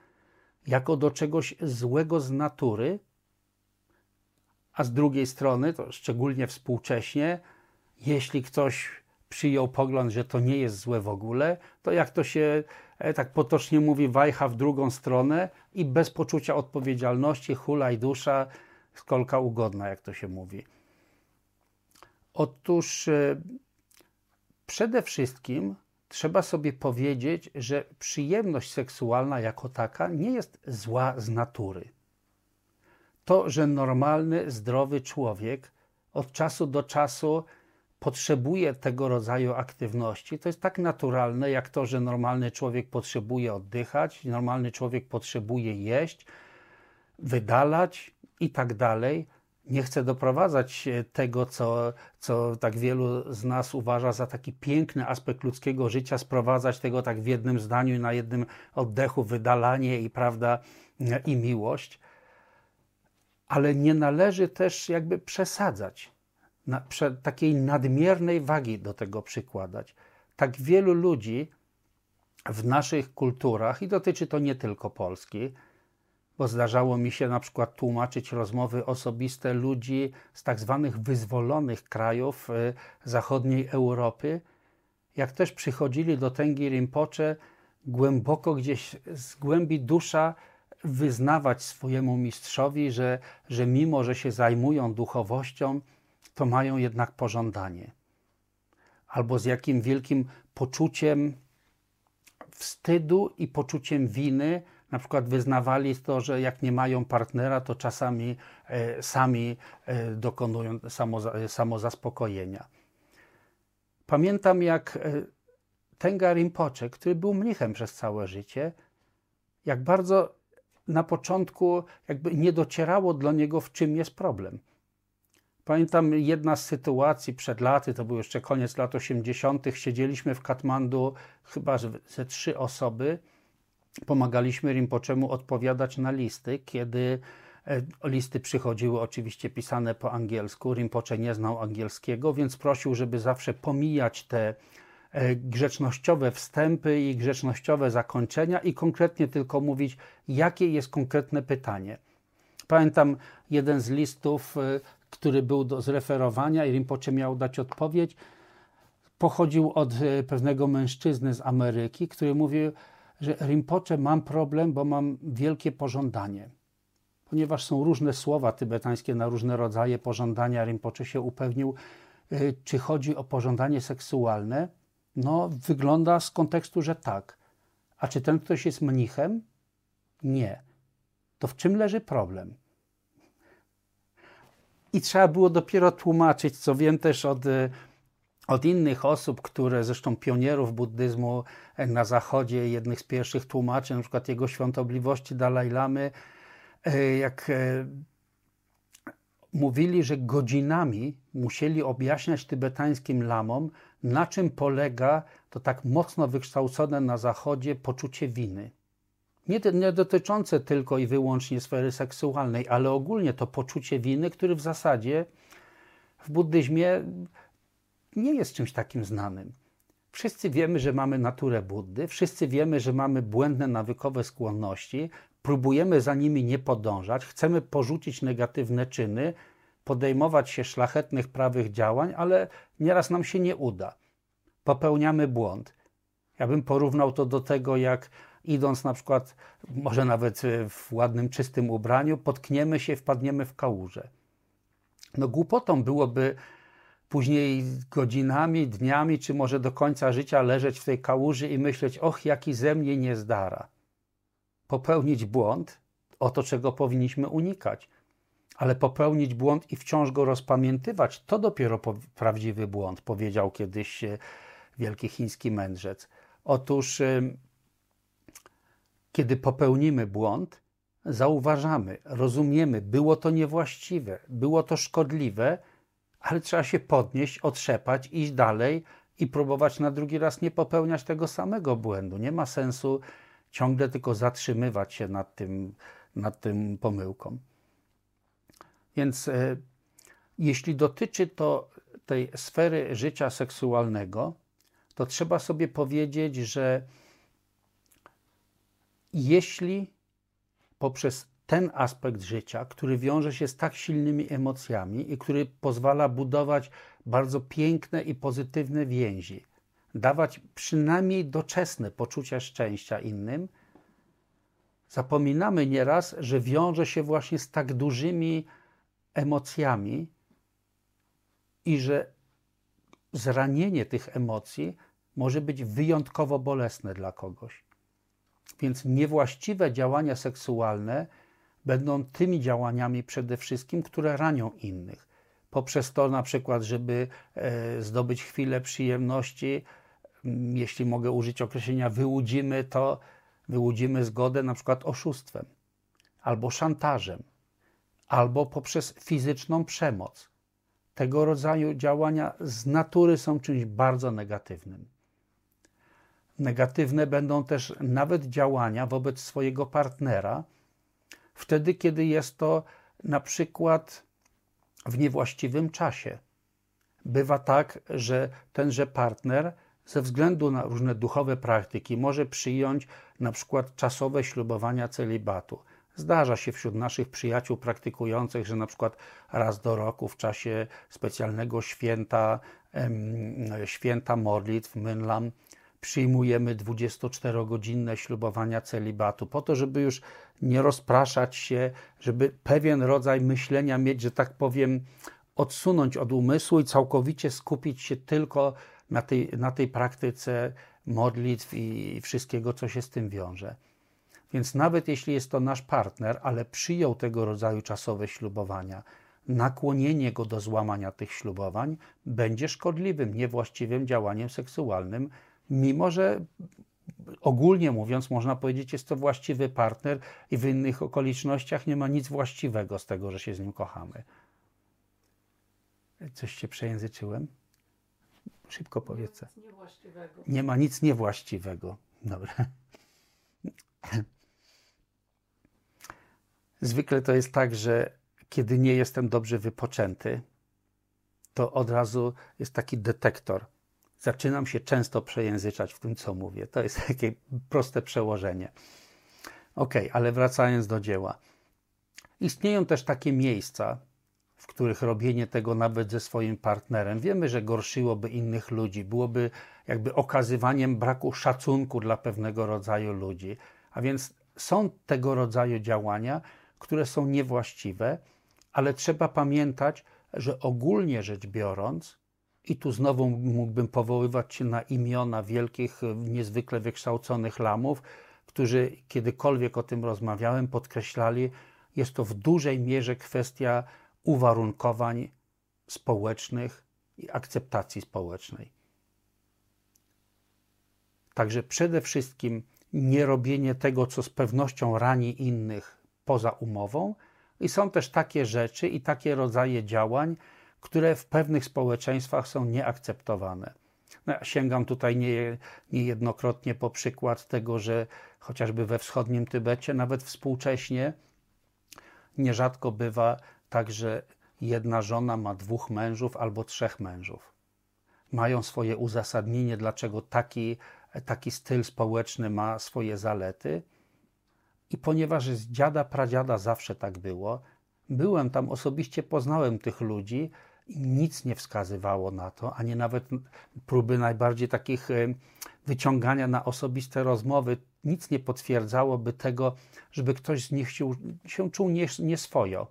jako do czegoś złego z natury, a z drugiej strony, to szczególnie współcześnie, jeśli ktoś przyjął pogląd, że to nie jest złe w ogóle, to jak to się e, tak potocznie mówi, wajcha w drugą stronę i bez poczucia odpowiedzialności, hulaj dusza, skolka ugodna, jak to się mówi. Otóż e, przede wszystkim trzeba sobie powiedzieć, że przyjemność seksualna jako taka nie jest zła z natury. To, że normalny, zdrowy człowiek od czasu do czasu potrzebuje tego rodzaju aktywności, to jest tak naturalne, jak to, że normalny człowiek potrzebuje oddychać, normalny człowiek potrzebuje jeść, wydalać i tak dalej. Nie chcę doprowadzać tego, co, co tak wielu z nas uważa za taki piękny aspekt ludzkiego życia, sprowadzać tego tak w jednym zdaniu na jednym oddechu, wydalanie i prawda, i miłość. Ale nie należy też jakby przesadzać na, takiej nadmiernej wagi do tego przykładać. Tak wielu ludzi w naszych kulturach, i dotyczy to nie tylko Polski, bo zdarzało mi się na przykład tłumaczyć rozmowy osobiste ludzi z tak zwanych wyzwolonych krajów y, zachodniej Europy, jak też przychodzili do Tengi Rinpoche głęboko gdzieś z głębi dusza wyznawać swojemu mistrzowi, że, że mimo, że się zajmują duchowością, to mają jednak pożądanie. Albo z jakim wielkim poczuciem wstydu i poczuciem winy, na przykład wyznawali to, że jak nie mają partnera, to czasami e, sami e, dokonują samozaspokojenia. Pamiętam, jak e, Tenga Rinpoche, który był mnichem przez całe życie, jak bardzo na początku jakby nie docierało do niego, w czym jest problem. Pamiętam jedna z sytuacji przed laty, to był jeszcze koniec lat 80., siedzieliśmy w Katmandu, chyba ze trzy osoby. Pomagaliśmy Rinpoczemu odpowiadać na listy, kiedy e, listy przychodziły oczywiście pisane po angielsku. Rinpoche nie znał angielskiego, więc prosił, żeby zawsze pomijać te grzecznościowe wstępy i grzecznościowe zakończenia i konkretnie tylko mówić, jakie jest konkretne pytanie. Pamiętam jeden z listów e, który był do zreferowania i Rinpoche miał dać odpowiedź, pochodził od e, pewnego mężczyzny z Ameryki, który mówił, że Rinpoche mam problem, bo mam wielkie pożądanie. Ponieważ są różne słowa tybetańskie na różne rodzaje pożądania, Rinpoche się upewnił, e, czy chodzi o pożądanie seksualne. No, wygląda z kontekstu, że tak. A czy ten ktoś jest mnichem? Nie. To w czym leży problem? I trzeba było dopiero tłumaczyć, co wiem też od, e, od innych osób, które zresztą pionierów buddyzmu e, na zachodzie, jednych z pierwszych tłumaczy, na przykład jego świątobliwości Dalaj Lamy, e, jak mówili, że godzinami musieli objaśniać tybetańskim lamom, na czym polega to tak mocno wykształcone na zachodzie poczucie winy nie, nie dotyczące tylko i wyłącznie sfery seksualnej, ale ogólnie to poczucie winy, które w zasadzie w buddyzmie nie jest czymś takim znanym. Wszyscy wiemy, że mamy naturę Buddy, wszyscy wiemy, że mamy błędne nawykowe skłonności, próbujemy za nimi nie podążać, chcemy porzucić negatywne czyny, podejmować się szlachetnych, prawych działań, ale nieraz nam się nie uda. Popełniamy błąd. Ja bym porównał to do tego, jak idąc na przykład, może nawet w ładnym, czystym ubraniu, potkniemy się, wpadniemy w kałużę. No głupotą byłoby później godzinami, dniami, czy może do końca życia leżeć w tej kałuży i myśleć, och, jaki ze mnie nie zdara. Popełnić błąd, o to, czego powinniśmy unikać. Ale popełnić błąd i wciąż go rozpamiętywać, to dopiero prawdziwy błąd, powiedział kiedyś e, wielki chiński mędrzec. Otóż kiedy popełnimy błąd, zauważamy, rozumiemy, było to niewłaściwe, było to szkodliwe, ale trzeba się podnieść, otrzepać, iść dalej i próbować na drugi raz nie popełniać tego samego błędu. Nie ma sensu ciągle tylko zatrzymywać się nad tym nad tym pomyłką. Więc e, jeśli dotyczy to tej sfery życia seksualnego, to trzeba sobie powiedzieć, że jeśli poprzez ten aspekt życia, który wiąże się z tak silnymi emocjami i który pozwala budować bardzo piękne i pozytywne więzi, dawać przynajmniej doczesne poczucie szczęścia innym, zapominamy nieraz, że wiąże się właśnie z tak dużymi emocjami i że zranienie tych emocji może być wyjątkowo bolesne dla kogoś. Więc niewłaściwe działania seksualne będą tymi działaniami przede wszystkim, które ranią innych. Poprzez to na przykład, żeby e, zdobyć chwilę przyjemności, jeśli mogę użyć określenia wyłudzimy, to wyłudzimy zgodę na przykład oszustwem albo szantażem, albo poprzez fizyczną przemoc. Tego rodzaju działania z natury są czymś bardzo negatywnym. Negatywne będą też nawet działania wobec swojego partnera, wtedy, kiedy jest to na przykład w niewłaściwym czasie. Bywa tak, że tenże partner ze względu na różne duchowe praktyki może przyjąć na przykład czasowe ślubowania celibatu. Zdarza się wśród naszych przyjaciół praktykujących, że na przykład raz do roku w czasie specjalnego święta, święta modlitw, Mynlam, przyjmujemy 24-godzinne ślubowania celibatu, po to, żeby już nie rozpraszać się, żeby pewien rodzaj myślenia mieć, że tak powiem, odsunąć od umysłu i całkowicie skupić się tylko na tej, na tej praktyce modlitw i wszystkiego, co się z tym wiąże. Więc nawet jeśli jest to nasz partner, ale przyjął tego rodzaju czasowe ślubowania, nakłonienie go do złamania tych ślubowań będzie szkodliwym, niewłaściwym działaniem seksualnym, mimo że ogólnie mówiąc, można powiedzieć, jest to właściwy partner i w innych okolicznościach nie ma nic właściwego z tego, że się z nim kochamy. Coś się przejęzyczyłem? Szybko powiedzę. Nie ma nic niewłaściwego. Dobra. Zwykle to jest tak, że kiedy nie jestem dobrze wypoczęty, to od razu jest taki detektor. Zaczynam się często przejęzyczać w tym, co mówię. To jest [LAUGHS] takie proste przełożenie. Ok, ale wracając do dzieła. Istnieją też takie miejsca, w których robienie tego nawet ze swoim partnerem, wiemy, że gorszyłoby innych ludzi, byłoby jakby okazywaniem braku szacunku dla pewnego rodzaju ludzi. A więc są tego rodzaju działania, które są niewłaściwe, ale trzeba pamiętać, że ogólnie rzecz biorąc, i tu znowu mógłbym powoływać się na imiona wielkich, niezwykle wykształconych lamów, którzy kiedykolwiek o tym rozmawiałem, podkreślali, jest to w dużej mierze kwestia uwarunkowań społecznych i akceptacji społecznej. Także przede wszystkim nie robienie tego, co z pewnością rani innych poza umową, i są też takie rzeczy i takie rodzaje działań, które w pewnych społeczeństwach są nieakceptowane. No, sięgam tutaj nie, niejednokrotnie po przykład tego, że chociażby we wschodnim Tybecie, nawet współcześnie, nierzadko bywa tak, że jedna żona ma dwóch mężów albo trzech mężów. Mają swoje uzasadnienie, dlaczego taki, taki styl społeczny ma swoje zalety. I ponieważ z dziada, pradziada zawsze tak było, byłem tam osobiście, poznałem tych ludzi i nic nie wskazywało na to, ani nawet próby najbardziej takich e, wyciągania na osobiste rozmowy, nic nie potwierdzałoby tego, żeby ktoś z nich się, się czuł nieswojo.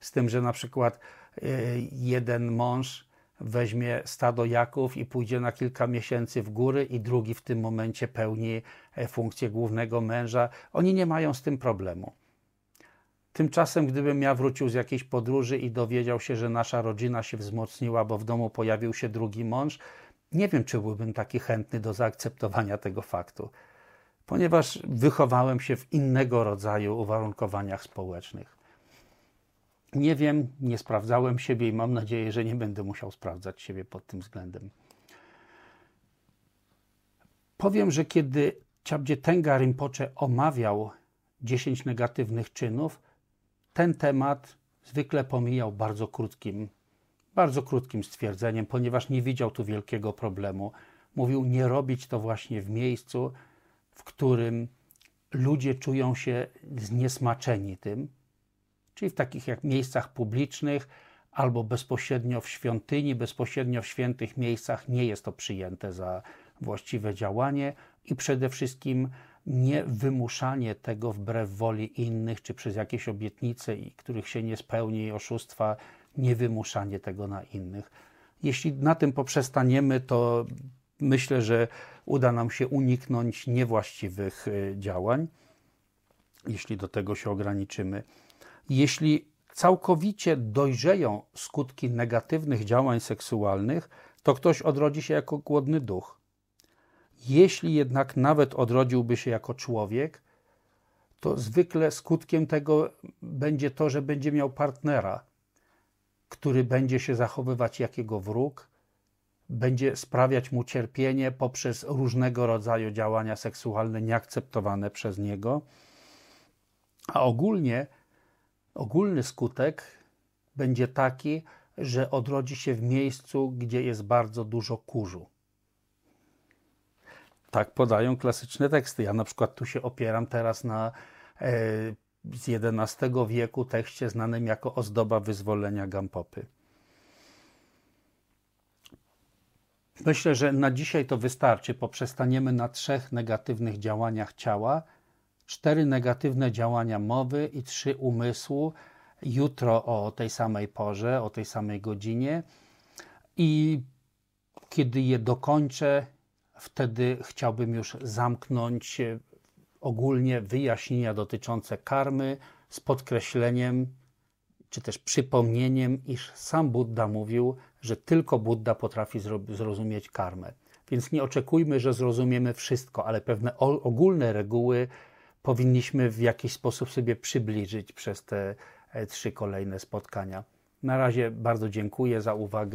Z tym, że na przykład e, jeden mąż weźmie stado jaków i pójdzie na kilka miesięcy w góry, i drugi w tym momencie pełni e, funkcję głównego męża. Oni nie mają z tym problemu. Tymczasem, gdybym ja wrócił z jakiejś podróży i dowiedział się, że nasza rodzina się wzmocniła, bo w domu pojawił się drugi mąż, nie wiem, czy byłbym taki chętny do zaakceptowania tego faktu, ponieważ wychowałem się w innego rodzaju uwarunkowaniach społecznych. Nie wiem, nie sprawdzałem siebie i mam nadzieję, że nie będę musiał sprawdzać siebie pod tym względem. Powiem, że kiedy Chabdzie Tenga Rinpoche omawiał 10 negatywnych czynów, ten temat zwykle pomijał bardzo krótkim, bardzo krótkim stwierdzeniem, ponieważ nie widział tu wielkiego problemu. Mówił nie robić to właśnie w miejscu, w którym ludzie czują się zniesmaczeni tym, czyli w takich jak miejscach publicznych albo bezpośrednio w świątyni, bezpośrednio w świętych miejscach nie jest to przyjęte za właściwe działanie i przede wszystkim nie wymuszanie tego wbrew woli innych, czy przez jakieś obietnice, których się nie spełni, i oszustwa, nie wymuszanie tego na innych. Jeśli na tym poprzestaniemy, to myślę, że uda nam się uniknąć niewłaściwych y, działań, jeśli do tego się ograniczymy. Jeśli całkowicie dojrzeją skutki negatywnych działań seksualnych, to ktoś odrodzi się jako głodny duch. Jeśli jednak nawet odrodziłby się jako człowiek, to zwykle skutkiem tego będzie to, że będzie miał partnera, który będzie się zachowywać jak jego wróg, będzie sprawiać mu cierpienie poprzez różnego rodzaju działania seksualne nieakceptowane przez niego. A ogólnie, ogólny skutek będzie taki, że odrodzi się w miejscu, gdzie jest bardzo dużo kurzu. Tak podają klasyczne teksty. Ja na przykład tu się opieram teraz na e, z XI wieku tekście znanym jako ozdoba wyzwolenia Gampopy. Myślę, że na dzisiaj to wystarczy. Poprzestaniemy na trzech negatywnych działaniach ciała, cztery negatywne działania mowy i trzy umysłu. Jutro o tej samej porze, o tej samej godzinie. I kiedy je dokończę, wtedy chciałbym już zamknąć ogólnie wyjaśnienia dotyczące karmy z podkreśleniem czy też przypomnieniem, iż sam Buddha mówił, że tylko Buddha potrafi zrozumieć karmę. Więc nie oczekujmy, że zrozumiemy wszystko, ale pewne ogólne reguły powinniśmy w jakiś sposób sobie przybliżyć przez te e, trzy kolejne spotkania. Na razie bardzo dziękuję za uwagę.